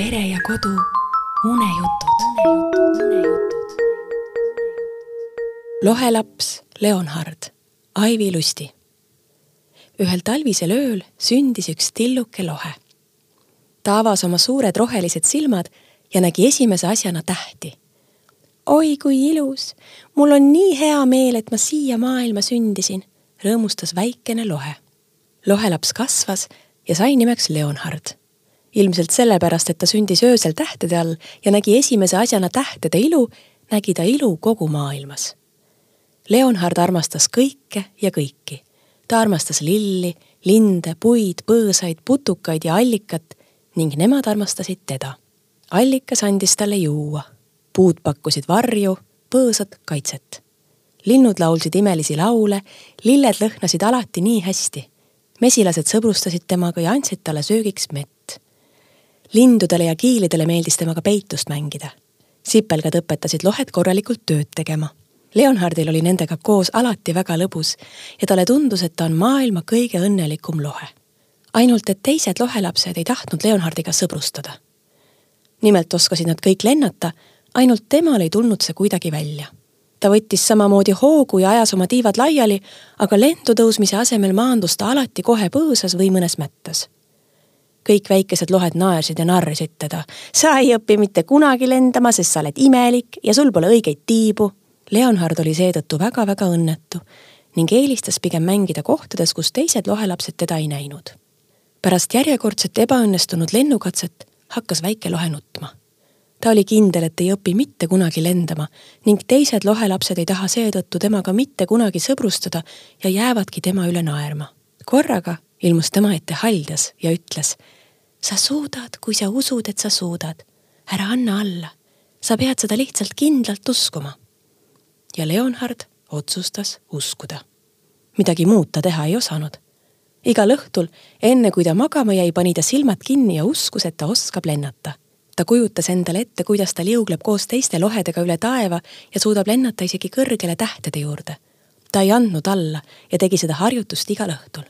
pere ja kodu unejutud. lohelaps Leonhard, Aivi Lusti. ühel talvisel ööl sündis üks tilluke lohe. ta avas oma suured rohelised silmad ja nägi esimese asjana tähti oi kui ilus, mul on nii hea meel, et ma siia maailma sündisin, rõõmustas väikene lohe. lohelaps kasvas ja sai nimeks Leonhard. Ilmselt sellepärast, et ta sündis öösel tähtede all ja nägi esimese asjana tähtede ilu, nägi ta ilu kogu maailmas. Leonhard armastas kõike ja kõiki. ta armastas lilli, linde, puid, põõsaid, putukaid ja allikat ning nemad armastasid teda. allikas andis talle juua puud pakkusid varju, põõsad kaitset. linnud laulsid imelisi laule, lilled lõhnasid alati nii hästi. mesilased sõbrustasid temaga ja andsid talle söögiks mett. Lindudele ja kiilidele meeldis temaga peitust mängida. sipelgad õpetasid lohed korralikult tööd tegema. Leonhardil oli nendega koos alati väga lõbus ja talle tundus, et ta on maailma kõige õnnelikum lohe. ainult et teised lohelapsed ei tahtnud Leonhardiga sõbrustada. nimelt oskasid nad kõik lennata ainult temal ei tulnud see kuidagi välja. ta võttis samamoodi hoogu ja ajas oma tiivad laiali, aga lendu tõusmise asemel maandus ta alati kohe põõsas või mõnes mättas. Kõik väikesed lohed naersid ja narrisid teda. sa ei õpi mitte kunagi lendama, sest sa oled imelik ja sul pole õigeid tiibu. Leonhard oli seetõttu väga-väga õnnetu ning eelistas pigem mängida kohtades, kus teised lohelapsed teda ei näinud. pärast järjekordset ebaõnnestunud lennukatset hakkas väike lohe nutma ta oli kindel, et ei õpi mitte kunagi lendama ning teised lohelapsed ei taha seetõttu temaga mitte kunagi sõbrustada ja jäävadki tema üle naerma. korraga ilmus tema ette haljas ja ütles. sa suudad, kui sa usud, et sa suudad. ära anna alla. sa pead seda lihtsalt kindlalt uskuma. ja Leonhard otsustas uskuda. midagi muud ta teha ei osanud. igal õhtul, enne kui ta magama jäi, pani ta silmad kinni ja uskus, et ta oskab lennata ta kujutas endale ette, kuidas ta liugleb koos teiste lohedega üle taeva ja suudab lennata isegi kõrgele tähtede juurde. ta ei andnud alla ja tegi seda harjutust igal õhtul.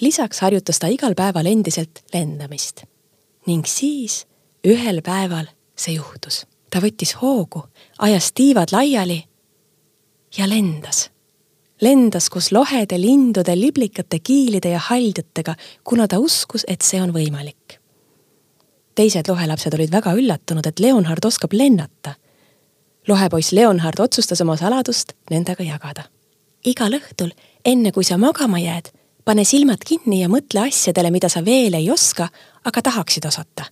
Lisaks harjutas ta igal päeval endiselt lendamist. ning siis ühel päeval see juhtus. ta võttis hoogu, ajas tiivad laiali ja lendas. lendas koos lohede, lindude, liblikate, kiilide ja haldjatega, kuna ta uskus, et see on võimalik teised lohelapsed olid väga üllatunud, et Leonhard oskab lennata. lohepoiss Leonhard otsustas oma saladust nendega jagada. igal õhtul, enne kui sa magama jääd, pane silmad kinni ja mõtle asjadele, mida sa veel ei oska, aga tahaksid osata.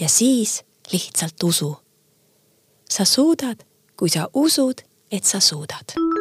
ja siis lihtsalt usu. sa suudad, kui sa usud, et sa suudad